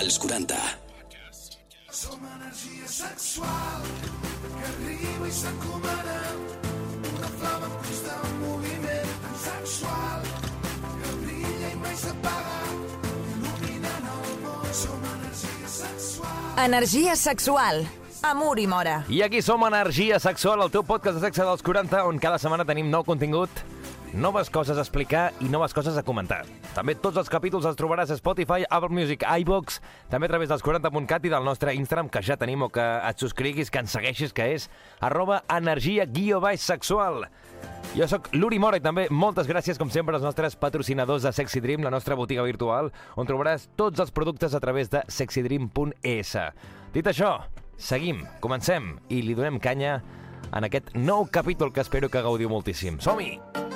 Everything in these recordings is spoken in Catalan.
als 40. Som energia sexual que arriba i s'encomana una flama en constant moviment tan sexual que brilla i mai s'apaga il·luminant el món som energia sexual Energia sexual. Amor i mora. I aquí som Energia Sexual, el teu podcast de sexe dels 40, on cada setmana tenim nou contingut, noves coses a explicar i noves coses a comentar. També tots els capítols els trobaràs a Spotify, Apple Music, iVox, també a través dels 40.cat i del nostre Instagram, que ja tenim, o que et subscriguis, que ens segueixis, que és arroba energia guió baix sexual. Jo sóc l'Uri Mora i també moltes gràcies, com sempre, als nostres patrocinadors de Sexy Dream, la nostra botiga virtual, on trobaràs tots els productes a través de sexydream.es. Dit això, seguim, comencem i li donem canya en aquest nou capítol que espero que gaudiu moltíssim. Som-hi!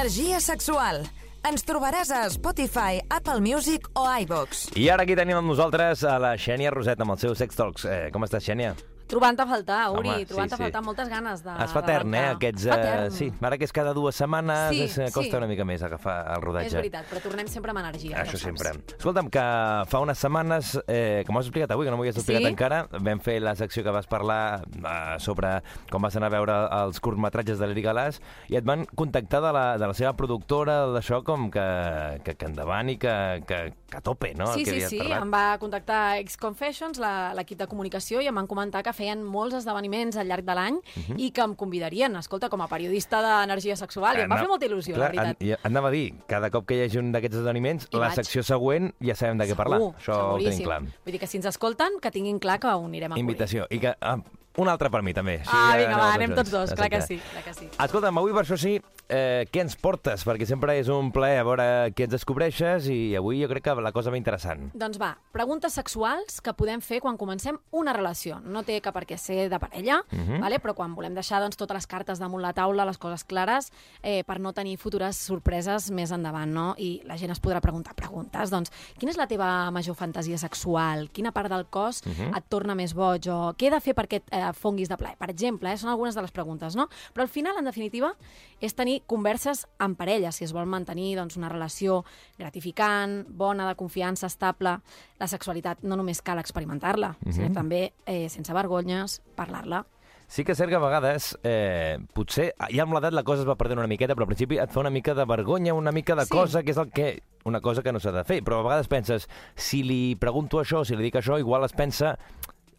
Energia sexual. Ens trobaràs a Spotify, Apple Music o iVox. I ara aquí tenim amb nosaltres a la Xènia Roset amb els seus Sex Talks. Eh, com estàs, Xènia? Trobant a faltar, Uri, Home, sí, trobant a sí. faltar moltes ganes de Es fa etern, eh? Aquests, etern. sí, ara que és cada dues setmanes, Sí, es, eh, costa sí. una mica més agafar el rodatge. És veritat, però tornem sempre amb energia. Això ja sempre. Escolta'm, que fa unes setmanes, eh, com has explicat avui, que no m'ho havies explicat Sí? encara, vam fer la secció que vas parlar eh, sobre com vas anar a veure els curtmetratges de l'Eri Galàs i et van contactar de la, de la seva productora d'això com que, que, que endavant i que, que a tope, no? Sí, sí, sí, parlat. em va contactar X Confessions, la- l'equip de comunicació, i em van comentar que feien molts esdeveniments al llarg de l'any Mhm. i que em convidarien, escolta, com a periodista d'energia sexual, i em va fer molta il·lusió, Clar, la veritat. an- i anava a dir, cada cop que hi hagi un d'aquests esdeveniments, Hi la vaig. secció següent ja sabem de què parlar. Segur, Això ho tenim seguríssim. clar. Vull dir que si ens escolten, que tinguin clar que ho anirem a cobrir. Invitació. I que, ah, un altre per mi, també. Així Ah, vinga, va, anem tots dos, clar que sí, clar que sí. Escolta'm, avui per això sí, eh, què ens portes? Perquè sempre és un plaer a veure què ens descobreixes i avui jo crec que la cosa va interessant. Doncs va, preguntes sexuals que podem fer quan comencem una relació. No té que per què ser de parella, Mhm. vale? però quan volem deixar doncs, totes les cartes damunt la taula, les coses clares, eh, per no tenir futures sorpreses més endavant. No? I la gent es podrà preguntar preguntes. Doncs, quina és la teva major fantasia sexual? Quina part del cos Mhm. et torna més boig? O què he de fer perquè et eh, fonguis de plaer? Per exemple, eh, són algunes de les preguntes. No? Però al final, en definitiva, és tenir converses amb parella, si es vol mantenir doncs, una relació gratificant, bona, de confiança, estable. La sexualitat no només cal experimentar-la, Mhm. sinó també, eh, sense vergonyes, parlar-la. Sí que és cert que a vegades, eh, potser, ja amb l'edat la cosa es va perdent una miqueta, però al principi et fa una mica de vergonya, una mica de Sí. cosa, que és el que una cosa que no s'ha de fer. Però a vegades penses, si li pregunto això, si li dic això, igual es pensa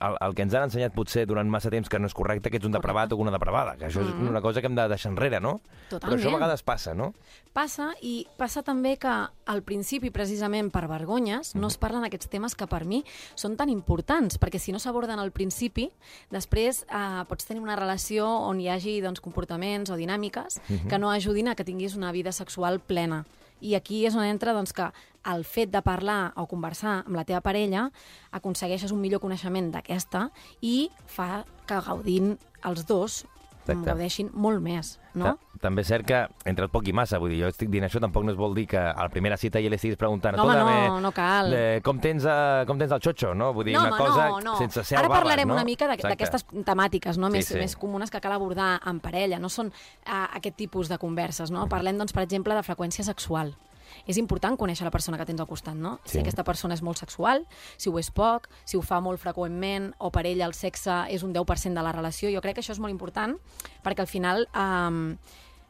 el, el que ens han ensenyat potser durant massa temps que no és correcte, que ets un depravat o una depravada, que això és una cosa que hem de deixar enrere, no? Però. Totalment. això a vegades passa, no? Passa, i passa també que al principi, precisament per vergonyes, no es parlen aquests temes que per mi són tan importants, perquè si no s'aborden al principi, després eh, pots tenir una relació on hi hagi doncs, comportaments o dinàmiques que no ajudin a que tinguis una vida sexual plena. I aquí és on entra doncs, que el fet de parlar o conversar amb la teva parella aconsegueixes un millor coneixement d'aquesta i fa que gaudint els dos Exacte. gaudeixin molt més, no? Ta- També és cert que entre el poc i massa, vull dir, jo estic dient això, tampoc no es vol dir que a la primera cita ja li estiguis preguntant No, home, "Escolta'm, no, eh, no cal. eh, com, tens, eh, com tens el xotxo, no? Vull dir, no, una home, cosa no, no. sense ser Ara albaves, parlarem no? una mica d'aquestes temàtiques no? Sí, més, sí. més comunes que cal abordar en parella. No són uh, aquest tipus de converses. No? Parlem, doncs, per exemple, de freqüència sexual. És important conèixer la persona que tens al costat, no? Sí. Si aquesta persona és molt sexual, si ho és poc, si ho fa molt freqüentment, o per ella el sexe és un 10% de la relació. Jo crec que això és molt important, perquè al final... Um,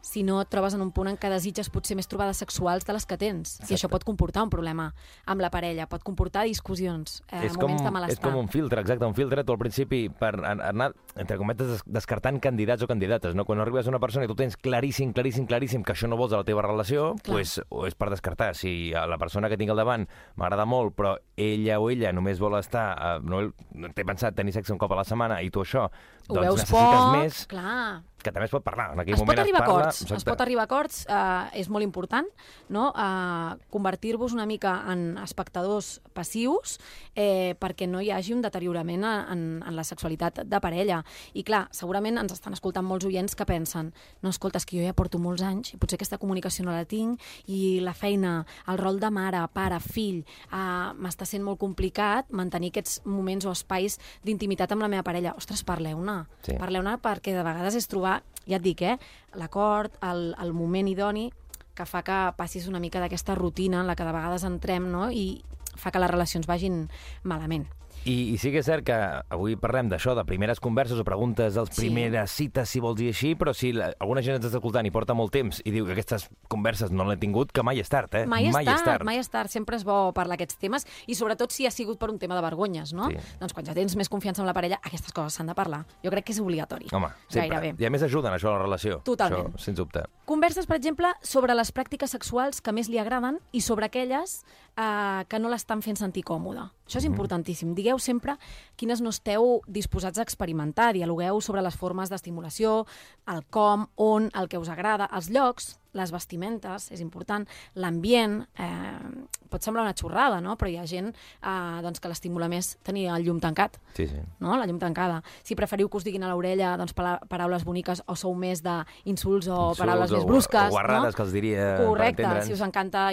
si no et trobes en un punt en què desitges potser més trobades sexuals de les que tens. Exacte. I això pot comportar un problema amb la parella, pot comportar discussions, eh, és com, moments de és malestar. com un filtre, exacte, un filtre tu al principi per an- anar, entre cometes, des- descartant candidats o candidates, no? Quan arribes a una persona i tu tens claríssim, claríssim, claríssim que això no vols a la teva relació, Clar. pues, o és per descartar. Si a la persona que tinc al davant m'agrada molt, però ella o ella només vol estar, eh, no, no té pensat tenir sexe un cop a la setmana i tu això, Ho doncs veus poc, més, clar. que també es pot parlar. En aquell Es moment pot arribar a parla... acords, es pot arribar a acords, eh, és molt important, no? Eh, convertir-vos una mica en espectadors passius eh, perquè no hi hagi un deteriorament en, en la sexualitat de parella. I clar, segurament ens estan escoltant molts oients que pensen no, escolta, és que jo ja porto molts anys i potser aquesta comunicació no la tinc i la feina, el rol de mare, pare, fill, eh, m'està sent molt complicat mantenir aquests moments o espais d'intimitat amb la meva parella. Ostres, parleu-ne. Sí. Parleu-ne perquè de vegades és trobar, ja et dic, eh, l'acord, el, el moment idoni que fa que passis una mica d'aquesta rutina en la que de vegades entrem no? i fa que les relacions vagin malament. I, I sí que és cert que avui parlem d'això, de primeres converses o preguntes dels Sí. primeres cites, si vols dir així, però si la, alguna gent ens està escoltant i porta molt temps i diu que aquestes converses no l'he tingut, que mai és tard, eh? Mai és, mai tard, és tard. mai és tard. Sempre és bo parlar aquests temes i sobretot si ha sigut per un tema de vergonyes, no? Sí. Doncs quan ja tens més confiança amb la parella, aquestes coses s'han de parlar. Jo crec que és obligatori. Home, sempre. Gairebé. I a més ajuden això a la relació. Totalment. Això, sens dubte. Converses, per exemple, sobre les pràctiques sexuals que més li agraden i sobre aquelles eh, que no l'estan fent sentir còmoda. Això és importantíssim. Digueu sempre quines no esteu disposats a experimentar. Dialogueu sobre les formes d'estimulació, el com, on, el que us agrada, els llocs, les vestimentes, és important, l'ambient, eh, pot semblar una xorrada, no? però hi ha gent eh, doncs, que l'estimula més tenir el llum tancat Sí, sí. no? la llum tancada. Si preferiu que us diguin a l'orella doncs, paraules boniques o sou més d'insults o Insults paraules o- més brusques. o guarrades no? que els diria Correcte, si us encanta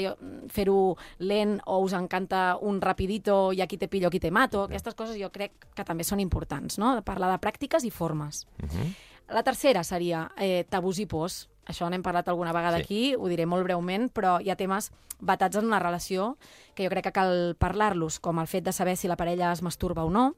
fer-ho lent o us encanta un rapidito i aquí te pillo, aquí te mato, aquestes coses jo crec que també són importants, no? De parlar de pràctiques i formes. Mhm. La tercera seria eh, tabús i pors. Això n'hem parlat alguna vegada Sí. aquí, ho diré molt breument, però hi ha temes batats en una relació que jo crec que cal parlar-los, com el fet de saber si la parella es masturba o no.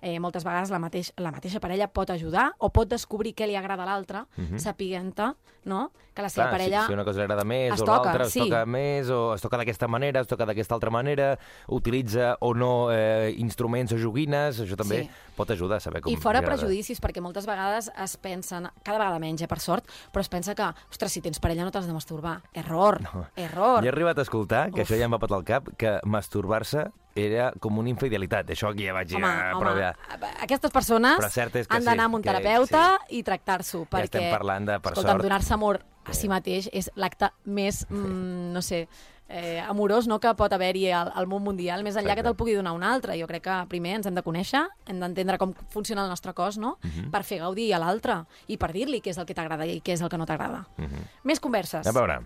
Eh, moltes vegades la, mateix, la mateixa parella pot ajudar o pot descobrir què li agrada a l'altre, Mhm. sapiguent-te no? que la seva Clar, parella... si, si una cosa li agrada més es o l'altra es sí. toca més o es toca d'aquesta manera, es toca d'aquesta altra manera, utilitza o no eh, instruments o joguines, això també Sí. pot ajudar a saber com I fora prejudicis, perquè moltes vegades es pensen, cada vegada menys, eh, per sort, però es pensa que, ostres, si tens parella no t'has de masturbar. Error, No. error. Jo he arribat a escoltar, que Uf. això ja em va patar el cap, que masturbar-se era com una infidelitat. Això aquí ja vaig Home, a home, provar. aquestes persones han sí, d'anar amb un que terapeuta i tractar-s'ho, perquè, estem parlant de, per escolta'm, sort. donar-se amor a si mateix és l'acte més, mm, no sé, eh, amorós no, que pot haver-hi al, al món mundial, més enllà Exacte. que te'l pugui donar un altre. Jo crec que primer ens hem de conèixer, hem d'entendre com funciona el nostre cos, no?, Mhm. per fer gaudir a l'altre i per dir-li què és el que t'agrada i què és el que no t'agrada. Més converses A veure,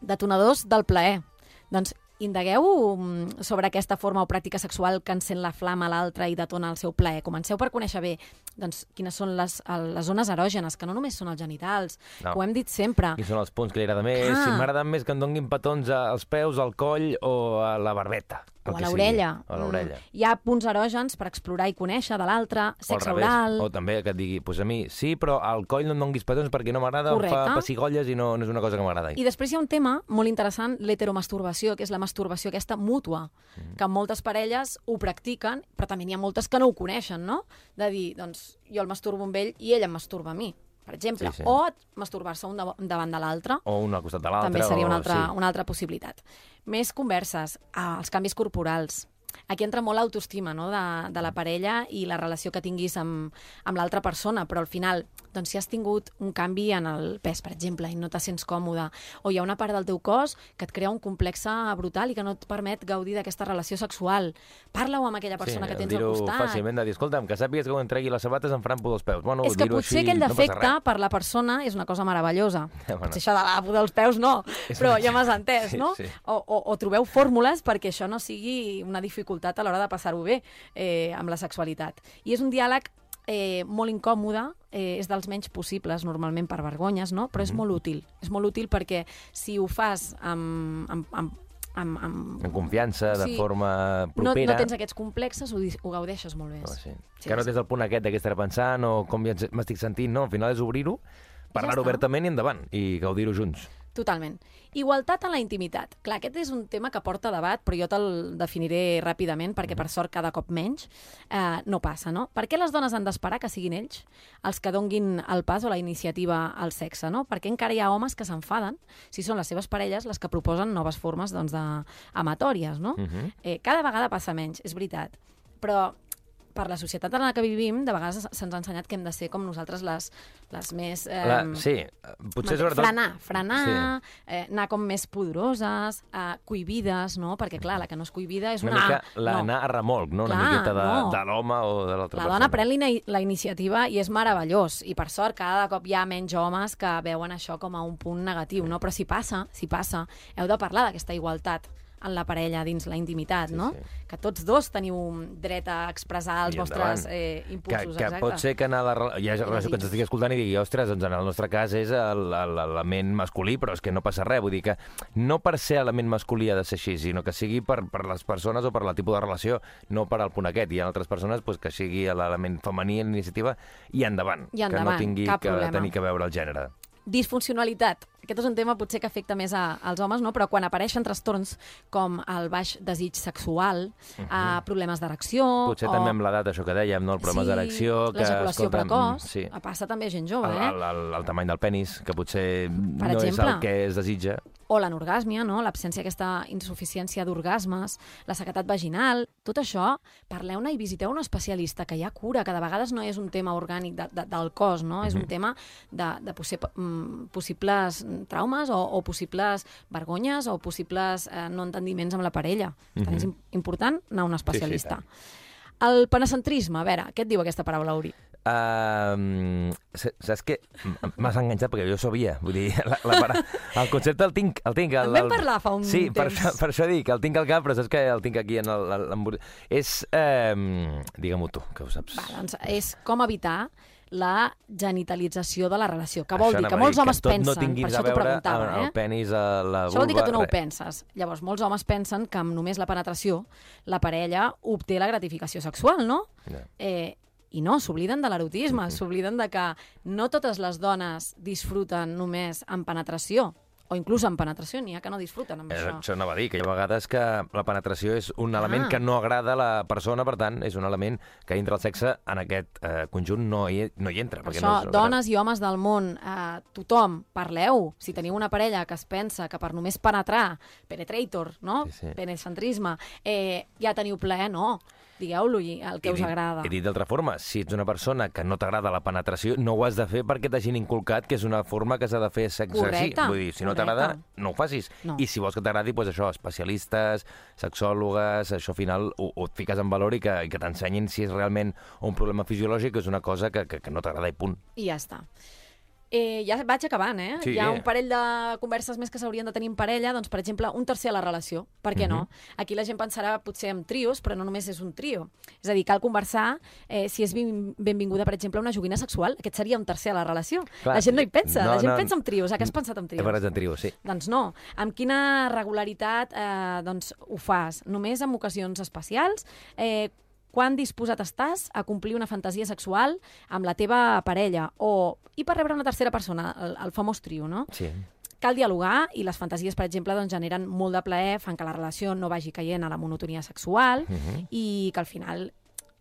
detonadors del plaer. Doncs indagueu mm, sobre aquesta forma o pràctica sexual que encén la flama a l'altre i detona el seu plaer. Comenceu per conèixer bé doncs, quines són les, les zones erògenes, que no només són els genitals. No. Ho hem dit sempre. quins són els punts que li agrada més? Clar. Si m'agraden més que em donguin petons als peus, al coll o a la barbeta. O a l'orella. O a l'orella. Mm. Hi ha punts erògens per explorar i conèixer de l'altre, O al sexe revés. oral... O també que et digui, pues a mi sí, però al coll no em donguis petons perquè no m'agrada, em fa pessigolles i no, no és una cosa que m'agrada. I després hi ha un tema molt interessant, l'heteromasturbació, que és la masturbació aquesta mútua, Mm. que moltes parelles ho practiquen, però també n'hi ha moltes que no ho coneixen, no? De dir, doncs, jo el masturbo amb ell i ell em masturba a mi, per exemple. Sí, sí. O masturbar-se un dav- davant de l'altre, O un al costat de l'altre. també seria o... una altra, sí. una altra possibilitat. Més converses, ah, els canvis corporals. Aquí entra molt l'autoestima no? de, de la parella i la relació que tinguis amb, amb l'altra persona, però al final, doncs, si has tingut un canvi en el pes, per exemple, i no te sents còmode, o hi ha una part del teu cos que et crea un complex brutal i que no et permet gaudir d'aquesta relació sexual, parla-ho amb aquella persona que tens al costat. fàcilment, de dir, escolta'm, que sàpigues que quan tregui les sabates em faran pudor els peus. Bueno, és que potser així, aquell no defecte res. per la persona és una cosa meravellosa. Ja, bueno. Potser això de la pudor dels peus no, És però una- ja m'has entès, Sí, no? sí. O, o, o trobeu fórmules perquè això no sigui una dificultat a l'hora de passar-ho bé eh, amb la sexualitat. I és un diàleg eh, molt incòmode, eh, és dels menys possibles normalment per vergonyes, no? però és molt útil. És molt útil perquè si ho fas amb, amb, amb, amb, amb En confiança, de Sí. forma no, propera. no tens aquests complexes, ho, ho gaudeixes molt més. Oh, sí. Sí, que no tens el punt aquest de què pensant o com ja m'estic sentint, no? Al final és obrir-ho, parlar està. obertament i endavant, i gaudir-ho junts. Totalment. Igualtat en la intimitat. Clar, aquest és un tema que porta debat, però jo te'l definiré ràpidament, perquè per sort cada cop menys eh, no passa, no? Per què les dones han d'esperar que siguin ells els que donguin el pas o la iniciativa al sexe, no? Perquè encara hi ha homes que s'enfaden si són les seves parelles les que proposen noves formes doncs, de, amatòries, no? Mhm. eh, cada vegada passa menys, és veritat. Però per la societat en la que vivim, de vegades se'ns ha ensenyat que hem de ser com nosaltres les, les més... Eh, La, sí, potser sobretot... Frenar, frenar, sí. eh, anar com més poderoses, eh, cohibides, no? Perquè, clar, la que no és cohibida és Una una... mica la, no. a remolc, no? Una Clar, miqueta de, no. de l'home o de l'altra La persona. dona pren la, la iniciativa i és meravellós. I per sort cada cop hi ha menys homes que veuen això com a un punt negatiu, no? Però si passa, si passa, heu de parlar d'aquesta igualtat en la parella, dins la intimitat, Sí, no? sí. Que tots dos teniu dret a expressar els I vostres endavant. eh, que, impulsos. que exacte. pot ser que en la, hi ha relació que ens estigui escoltant i digui, ostres, doncs en el nostre cas és el- el- l'element masculí, però és que no passa res. Vull dir que no per ser element masculí ha de ser així, sinó que sigui per, per les persones o per la tipus de relació, no per al punt aquest. Hi ha altres persones pues, que sigui l'element femení en l'iniciativa i endavant. I endavant, que no tingui cap que problema. tenir que veure el gènere. Disfuncionalitat. Aquest és un tema potser que afecta més a, als homes, no? però quan apareixen trastorns com el baix desig sexual, uh -huh. problemes d'erecció... Mhm. Potser o... també amb l'edat, això que dèiem, no? el problema Sí, d'erecció... l'ejaculació escolta, precoç, Sí. passa també a gent jove, El, eh? el, el, el tamany del penis, que potser Per no és exemple. el que es desitja. o l'anorgàsmia, no? l'absència d'aquesta insuficiència d'orgasmes, la sequetat vaginal, tot això, parleu-ne i visiteu un especialista, que hi ha cura, que de vegades no és un tema orgànic de, de, del cos, no? és un tema de, de mm, possibles traumes o, o possibles vergonyes o possibles eh, no entendiments amb la parella. Per tant, és im- important anar a un especialista. el penecentrisme, a veure, què et diu aquesta paraula, Uri? Uh, saps què? M'has enganxat perquè jo sabia. Vull dir, la, la, para- el concepte el tinc. El tinc el, En vam el, parlar fa un sí, per, temps. això, per això dic, el tinc al cap, però saps que el tinc aquí en el... el, el és... Eh, Digue-m'ho tu, que ho saps. Va, doncs és com evitar la genitalització de la relació, que vol Això dir que molts dir, homes que pensen, no per això t'ho preguntava, amb eh? el penis, a la Això vol dir que tu no ho res. penses. Llavors, molts homes pensen que amb només la penetració la parella obté la gratificació sexual, no? Ja. Eh, I no, s'obliden de l'erotisme, s'obliden de que no totes les dones disfruten només amb penetració, o inclús amb penetració, n'hi ha que no disfruten amb Eh, això. Això anava a dir, que hi ha vegades que la penetració és un element Ah. que no agrada a la persona, per tant, és un element que dintre el sexe en aquest eh, conjunt no hi, no hi entra. Per perquè això, no és, dones i homes del món, eh, tothom, parleu. Si teniu una parella que es pensa que per només penetrar, penetrator, no? Sí, sí. Penecentrisme, eh, ja teniu plaer, no. Digueu-lo el que He us dit- agrada. He dit d'altra forma, si ets una persona que no t'agrada la penetració, no ho has de fer perquè t'hagin inculcat que és una forma que s'ha de fer sexe Correcte, així. Vull dir, si no t'agrada, no ho facis. No. I si vols que t'agradi, doncs això, especialistes, sexòlogues, això al final ho, ho et fiques en valor i que, i que t'ensenyin si és realment un problema fisiològic o és una cosa que, que, que no t'agrada i punt. I ja està. Eh, ja vaig acabant, eh? Sí. Hi ha un parell de converses més que s'haurien de tenir en parella, doncs, per exemple, un tercer a la relació. Per què no? Mhm. Aquí la gent pensarà potser en trios, però no només és un trio. És a dir, cal conversar eh, si és ben- benvinguda, per exemple, una joguina sexual. Aquest seria un tercer a la relació. Clar, la gent no hi pensa, no, la gent no. pensa en trios. A què has pensat en He trios? parlat en trio, sí. Doncs no. Amb quina regularitat eh, doncs, ho fas? Només en ocasions especials? Eh, quan disposat estàs a complir una fantasia sexual amb la teva parella? O, I per rebre una tercera persona, el, el famós trio, no? Sí. Cal dialogar i les fantasies, per exemple, doncs, generen molt de plaer, fan que la relació no vagi caient a la monotonia sexual Mhm. i que al final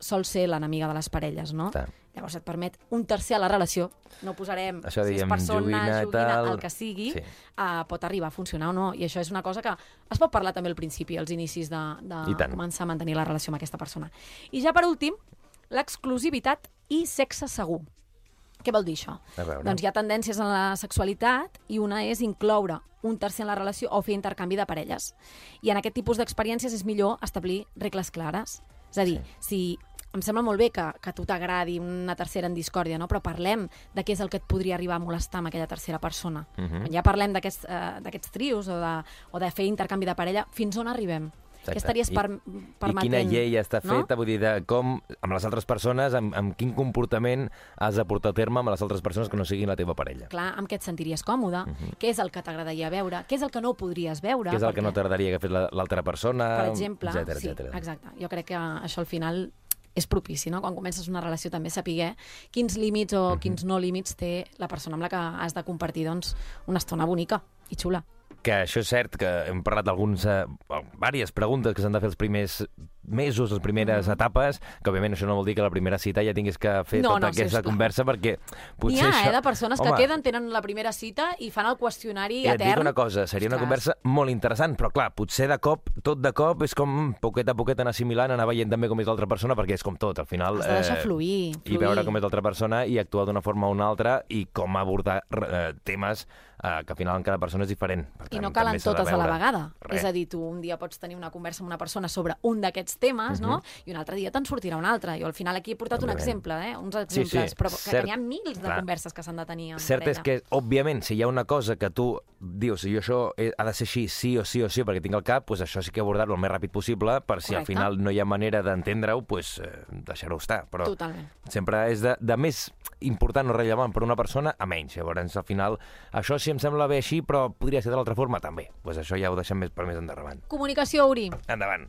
sol ser l'enemiga de les parelles, no? Clar. Llavors et permet un tercer a la relació. No posarem Això si és persona, joguina joguina, tal. el que sigui, Sí. uh, pot arribar a funcionar o no. I això és una cosa que es pot parlar també al principi, als inicis de, de tant. començar a mantenir la relació amb aquesta persona. I ja per últim, l'exclusivitat i sexe segur. Què vol dir això? Doncs hi ha tendències en la sexualitat i una és incloure un tercer en la relació o fer intercanvi de parelles. I en aquest tipus d'experiències és millor establir regles clares. És a dir, si em sembla molt bé que, que a tu t'agradi una tercera en discòrdia, no? però parlem de què és el que et podria arribar a molestar amb aquella tercera persona. Mhm. Quan ja parlem d'aquests d'aquests trios o de, o de fer intercanvi de parella, fins on arribem? Exacte. Què estaries per, I permetent? quina llei està no? feta, vull dir, de com, amb les altres persones, amb, amb quin comportament has de portar a terme amb les altres persones que no siguin la teva parella. Clar, amb què et sentiries còmode? Què és el que t'agradaria veure? Què és el que no podries veure? Què és el que Perquè- no t'agradaria que la- l'altra persona, per exemple, etcètera, sí, etcètera. exacte. Jo crec que això al final és propici, no? Quan comences una relació també saber quins límits o quins no límits té la persona amb la que has de compartir doncs, una estona bonica i xula. Que això és cert, que hem parlat d'alguns, eh, diverses preguntes que s'han de fer els primers mesos, les primeres etapes, que òbviament això no vol dir que a la primera cita ja tinguis que fer No, tota no, aquesta sisplau. conversa, perquè N'hi potser ha, això... eh, de persones Home, que queden, tenen la primera cita i fan el qüestionari i et dic etern. una cosa, seria una conversa molt interessant, però clar, potser de cop, tot de cop, és com poquet a poquet anar assimilant, anar veient també com és l'altra persona, perquè és com tot, al final... Has de deixar fluir, I fluir. veure com és l'altra persona i actuar d'una forma o una altra i com abordar eh, temes eh, que al final en cada persona és diferent. Per I tant, no calen totes a la vegada. Res. És a dir, tu un dia pots tenir una conversa amb una persona sobre un d'aquests temes, no? I un altre dia te'n sortirà un altre. Jo al final aquí he portat un Mhm. Òbviament. exemple, eh? Uns Sí, sí, exemples, però que, cert. que n'hi ha mils de Clar. converses que s'han de tenir en Cert és que, òbviament, si hi ha una cosa que tu dius, jo això he- ha de ser així, sí o sí o sí, perquè tinc al cap, doncs això sí que abordar-ho el més ràpid possible, per si al Correcte. final no hi ha manera d'entendre-ho, doncs eh, deixar-ho estar. Però Totalment. sempre és de, de més important o rellevant per una persona a menys. Llavors, al final, això sí em sembla bé així, però podria ser de l'altra forma també. Doncs això ja ho deixem més per més endavant. Comunicació, Uri. Endavant.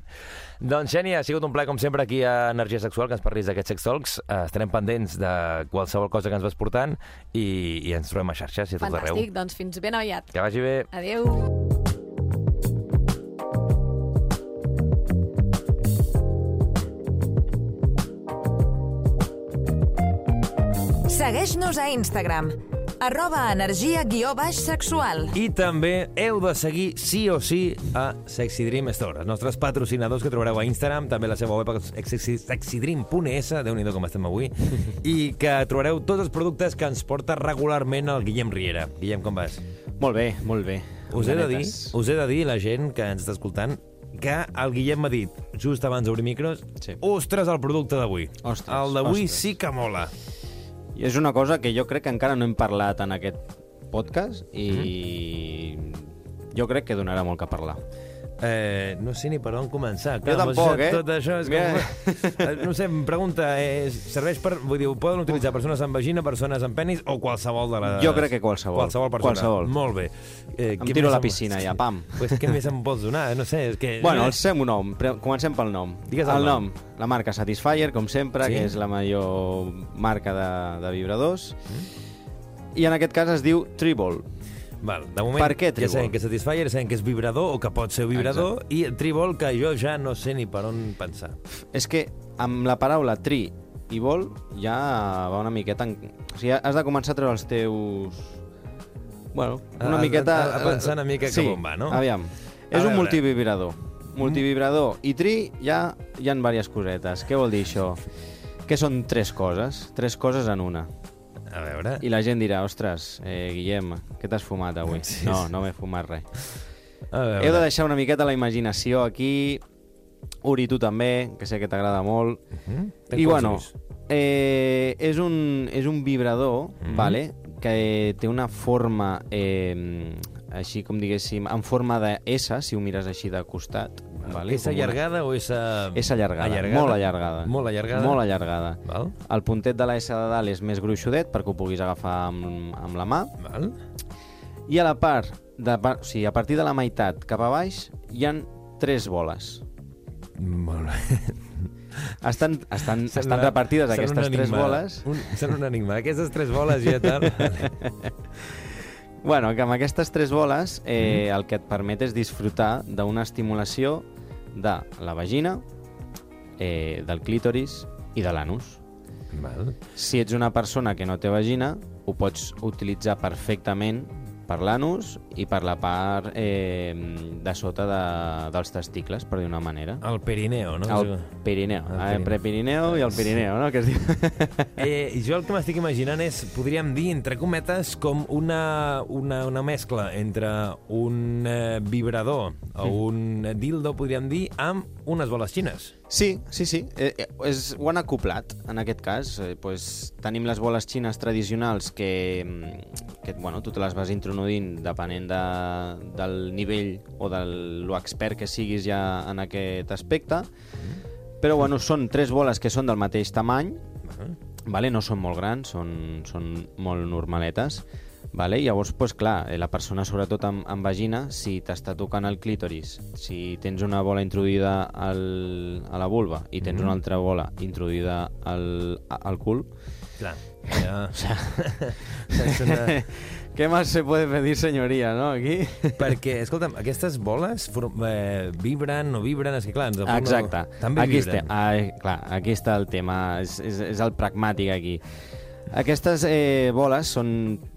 Doncs, Xènia, ha sigut un plaer, com sempre, aquí a Energia Sexual, que ens parlis d'aquests sex talks. Eh, estarem pendents de qualsevol cosa que ens vas portant i, i ens trobem a xarxes i a tot arreu. Fantàstic, doncs fins ben aviat. Que vagi bé. Adeu. Segueix-nos a Instagram, arroba energia guió baix sexual. I també heu de seguir sí o sí a Sexy Dream Store, els nostres patrocinadors que trobareu a Instagram, també la seva web sexy- sexydream.es, déu nhi com estem avui, i que trobareu tots els productes que ens porta regularment el Guillem Riera. Guillem, com vas? Molt bé, molt bé. Us he de dir, us he de dir, la gent que ens està escoltant, que el Guillem m'ha dit, just abans d'obrir micros, Sí. ostres, el producte d'avui. Ostres, El d'avui sí que mola. I és una cosa que jo crec que encara no hem parlat en aquest podcast i jo crec que donarà molt que parlar. Eh, no sé ni per on començar. Jo m'has tampoc, eh? Tot això és com... Eh, No sé, em pregunta, eh, serveix per... Vull dir, ho poden utilitzar persones amb vagina, persones amb penis o qualsevol de les... Jo crec que qualsevol. Qualsevol persona. Qualsevol. Molt bé. Eh, Em tiro a la em- piscina ja, pam. Pues què més em pots donar? No sé, és que... Bueno, el seu nom. Pre- Comencem pel nom. Digues el el nom. nom. La marca Satisfyer, com sempre, Sí. que és la major marca de, de vibradors. Mm. I en aquest cas es diu Tribol. Val, de moment Per què ja sabem que és Satisfyer, sabem que és vibrador o que pot ser vibrador i Tribol que jo ja no sé ni per on pensar. És que amb la paraula tri i vol ja va una miqueta... En... O sigui, has de començar a treure els teus... Bueno, una A- a- miqueta... a- a pensar una mica sí, cap on va, no? aviam. A és un veure. multivibrador. Multivibrador i tri ja hi han diverses cosetes. Què vol dir això? Que són tres coses, tres coses en una. A veure... I la gent dirà, ostres, eh, Guillem, què t'has fumat avui? Sí, no, sí. no m'he fumat res. A veure. Heu de deixar una miqueta la imaginació aquí. Uri, tu també, que sé que t'agrada molt. Mhm. Ten I bueno, eh, és, un, és un vibrador, Mhm. vale, que té una forma, eh, així com diguéssim, en forma de S, si ho mires així de costat. Vale, És com una- allargada o és... Uh... És allargada, molt allargada. Molt allargada? Molt allargada. Val, El puntet de la S de dalt és més gruixudet perquè ho puguis agafar amb, amb la mà. val. I a la part, de, o sigui, a partir de la meitat cap a baix, hi han tres boles. Molt bé. Estan, estan, Sembla- estan repartides aquestes tres enigma. boles. Un, sembla un enigma. Aquestes tres boles ja tal... Bueno, que amb aquestes tres boles eh, Mm. el que et permet és disfrutar d'una estimulació de la vagina, eh, del clítoris i de l'anus. Si ets una persona que no té vagina, ho pots utilitzar perfectament per l'anus i per la part eh, de sota de, dels testicles, per dir una manera. El perineo, no? El Pirineu. El El Pirineu. prepirineu i el Pirineu, no? Que es diu... Eh, jo el que m'estic imaginant és, podríem dir, entre cometes, com una, una, una mescla entre un eh, vibrador o un dildo, podríem dir, amb unes boles xines. Sí, sí, sí. Eh, eh, és, ho han acoplat, en aquest cas. Eh, pues, tenim les boles xines tradicionals que, mm, que bueno, tu te les vas introduint depenent de, del nivell o de lo expert que siguis ja en aquest aspecte. Però bueno, són tres boles que són del mateix tamany, vale? no són molt grans, són, són molt normaletes. Vale? Llavors, pues, clar, eh, la persona, sobretot amb, amb vagina, si t'està tocant el clítoris, si tens una bola introduïda al, a la vulva i tens Mhm. una altra bola introduïda al, a- al cul, Clar. Ja. és una... ¿Qué más se puede pedir, señoría, no, aquí? Perquè, escolta'm, aquestes boles eh, vibren, no vibren, és que clar... Ens Exacte. No... També aquí vibren. està, ah, clar, aquí està el tema, és, és, és el pragmàtic aquí. Aquestes eh, boles són,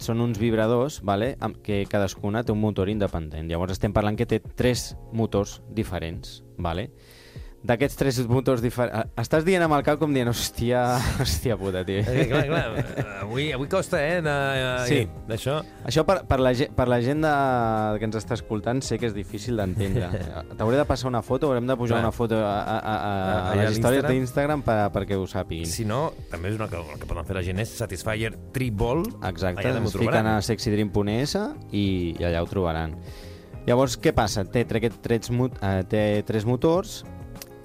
són uns vibradors vale, que cadascuna té un motor independent. Llavors estem parlant que té tres motors diferents. Vale? D'aquests tres motors diferents... Estàs dient amb el cap com dient, hòstia, hòstia puta, tio. Eh, clar, clar, eh, avui, avui costa, eh, de, Sí. d'això. Això per, per, la, per la gent de, que ens està escoltant sé que és difícil d'entendre. T'hauré de passar una foto, haurem de pujar Clar. una foto a, a, a, a, a Allà a les històries d'Instagram per, perquè ho sàpiguin. Si no, també és una que, el que poden fer la gent és Satisfyer Triball. Exacte, es fiquen a sexydream.es i, i allà ho trobaran. Llavors, què passa? Té, tre- eh, té tres motors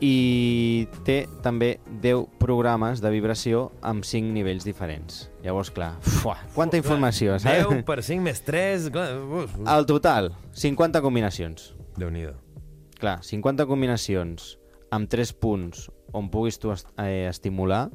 i té també 10 programes de vibració amb 5 nivells diferents. Llavors, clar, fuà, quanta informació, saps? 10 per 5 més 3... Clar, uf, Al total, 50 combinacions. Déu-n'hi-do. Clar, 50 combinacions amb 3 punts on puguis tu est eh, estimular,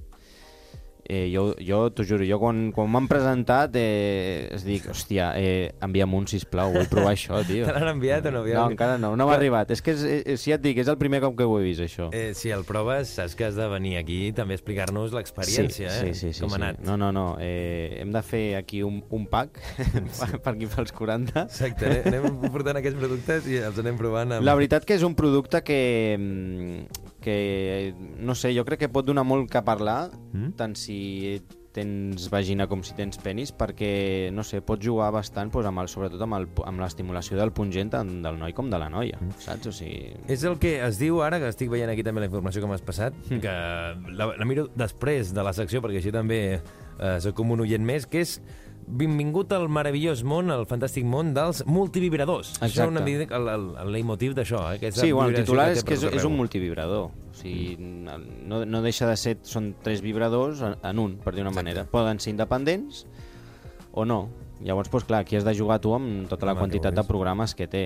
eh, jo, jo t'ho juro, jo quan, quan m'han presentat eh, es dic, hòstia, eh, envia'm un, sisplau, vull provar això, tio. Te l'han enviat o no? No, encara no, no m'ha arribat. És que, és, és, si ja et dic, és el primer cop que ho he vist, això. Eh, si el proves, saps que has de venir aquí també a explicar-nos l'experiència, sí, eh? sí, sí, sí, Com ha sí. anat. No, no, no. Eh, hem de fer aquí un, un pack per aquí pels 40. Exacte, eh? anem portant aquests productes i els anem provant amb... La veritat que és un producte que, mm, que no sé, jo crec que pot donar molt que parlar, Mm? tant si tens vagina com si tens penis, perquè, no sé, pots jugar bastant doncs, amb el, sobretot amb el- amb l'estimulació del pungent tant del noi com de la noia, saps? O sigui... És el que es diu ara, que estic veient aquí també la informació que m'has passat, Hmm. que la, la miro després de la secció, perquè així també eh, soc com un oient més, que és Benvingut al meravellós món, al fantàstic món dels multivibradors. Això és Exacte. una mica el, el, el leitmotiv d'això, eh? Sí, bueno, el titular té és que és, és un multivibrador. O sigui, no, no deixa de ser... Són tres vibradors en, en un, per dir una manera. Poden ser independents o no. Llavors, doncs, clar, aquí has de jugar tu amb tota la Home, que quantitat de programes que té.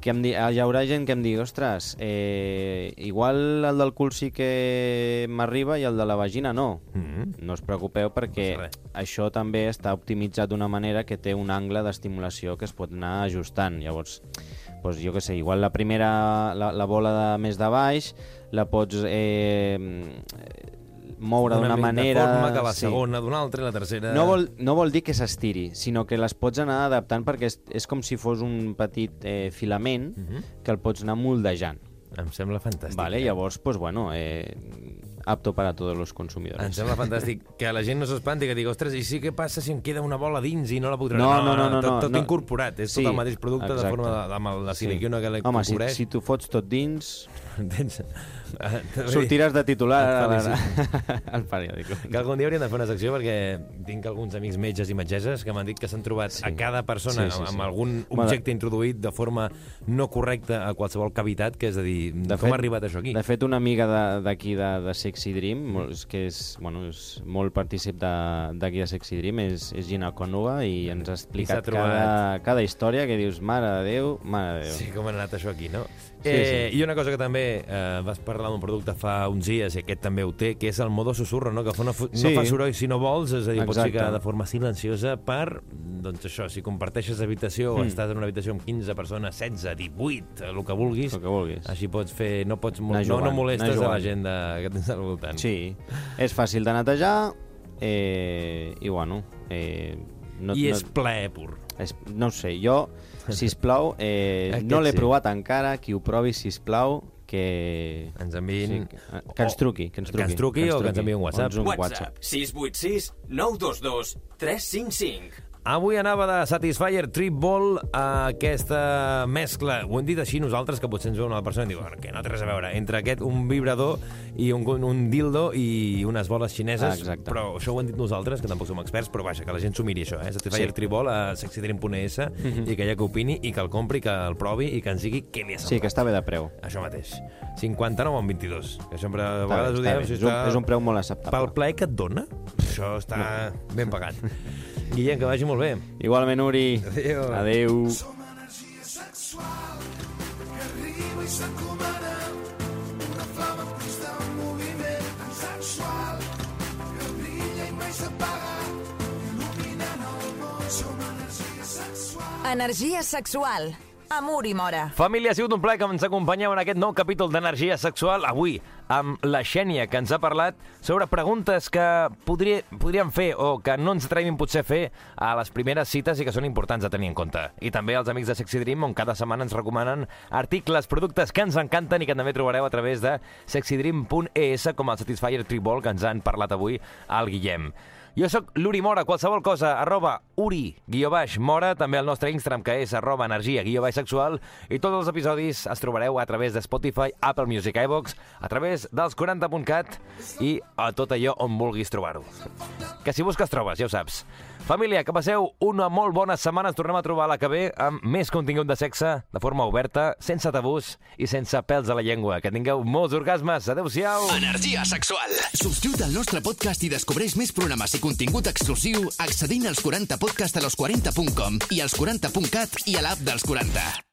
Que em di... Hi haurà gent que em digui, ostres, eh, igual el del cul sí que m'arriba i el de la vagina no. Mm No us preocupeu perquè No això també està optimitzat d'una manera que té un angle d'estimulació que es pot anar ajustant. Llavors, doncs, jo què sé, igual la primera, la, la bola de més de baix, la pots eh, moure Una d'una manera... De forma que la sí. segona d'una altra i la tercera... No vol, no vol dir que s'estiri, sinó que les pots anar adaptant perquè és, és com si fos un petit eh, filament Mhm. que el pots anar moldejant. Em sembla fantàstic. Vale? eh? Llavors, pues, bueno, eh, apto para todos los consumidores. Em sembla fantàstic que la gent no s'espanti, que digui, ostres, i sí què passa si em queda una bola dins i no la puc treure? No, no, no, no, tot, no, tot no. incorporat, és Sí, tot el mateix producte de exacte. forma de, amb la silicona que la Home, si, si t'ho fots tot dins, Entens? Ah, sortiràs de titular al periòdico. Que algun dia hauríem de fer una secció perquè tinc alguns amics metges i metgesses que m'han dit que s'han trobat Sí. a cada persona Sí, sí, amb sí. algun Bueno, objecte introduït de forma no correcta a qualsevol cavitat, que és a dir, De com fet- ha arribat això aquí? De fet, una amiga de- d'aquí de, de Sexy Dream, és que és, bueno, és molt partícip de- d'aquí de, Sexy Dream, és, és ginecòloga i ens ha explicat trobat. cada, cada història que dius, mare de Déu, mare de Déu. Sí, com ha anat això aquí, no? Sí, eh, sí. I una cosa que també eh, vas parlar d'un producte fa uns dies, i aquest també ho té, que és el modo susurro, no? que fa no, fu- no Sí. fa soroll si no vols, és a dir, pots Exacte. ficar de forma silenciosa per, doncs això, si comparteixes habitació o Mm. estàs en una habitació amb 15 persones, 16, 18, el que vulguis, El que vulguis. així pots fer, no, pots, Anar no, no jugant, molestes a la jugant. gent de, que tens al voltant. Sí, és fàcil de netejar eh, i, bueno, eh, no, I no, és plaer pur. és, no ho sé, jo, sisplau, eh, Aquest no l'he sí. provat encara, qui ho provi, sisplau, que... Ens enviïn... Sí, que, que ens truqui, que ens truqui. Que ens truqui o que ens enviï un WhatsApp. Ens un WhatsApp 686 922 355. Avui anava de Satisfyer Trip Ball a aquesta mescla. Ho hem dit així nosaltres, que potser ens veu una persona i diu "Bueno, que no té res a veure. Entre aquest, un vibrador i un, un dildo i unes boles xineses. Ah, exacte. Però això ho hem dit nosaltres, que tampoc som experts, però vaja, que la gent s'ho miri, això, eh? Satisfyer Sí. Trip Ball a sexydream.es i que ella que opini i que el compri, que el provi i que ens digui què li ha Sí, semblat. que està bé de preu. Això mateix. 59 o 22, que sempre a vegades bé, ho diem. si És, un, és un preu molt Pel acceptable. plaer que et dona, això està ben pagat. Guillem, que vagi molt bé. Igualment, Uri. Adéu. Adéu. Som energia sexual que arriba i s'encomana una flama dins del moviment tan sexual que brilla i mai s'apaga il·luminant el món. Som energia sexual. Energia sexual Amor i Mora. Família, ha sigut un plaer que ens acompanyeu en aquest nou capítol d'Energia Sexual. Avui, amb la Xènia, que ens ha parlat sobre preguntes que podria, podríem fer o que no ens atrevim potser a fer a les primeres cites i que són importants a tenir en compte. I també els amics de Sexy Dream, on cada setmana ens recomanen articles, productes que ens encanten i que també trobareu a través de sexydream.es, com el Satisfyer Tribol, que ens han parlat avui al Guillem. Jo sóc l'Uri Mora, qualsevol cosa, arroba Uri, guió baix, Mora, també el nostre Instagram, que és arroba energia, guió baix sexual, i tots els episodis es trobareu a través de Spotify, Apple Music, iVox, a través dels 40.cat i a tot allò on vulguis trobar-ho. Que si busques trobes, ja ho saps. Família, que passeu una molt bona setmana. Ens tornem a trobar a la que ve amb més contingut de sexe, de forma oberta, sense tabús i sense pèls a la llengua. Que tingueu molts orgasmes. Adéu-siau. Energia sexual. Subscriu't al nostre podcast i descobreix més programes i contingut exclusiu accedint als 40podcast a los40.com i als 40.cat i a l'app dels 40.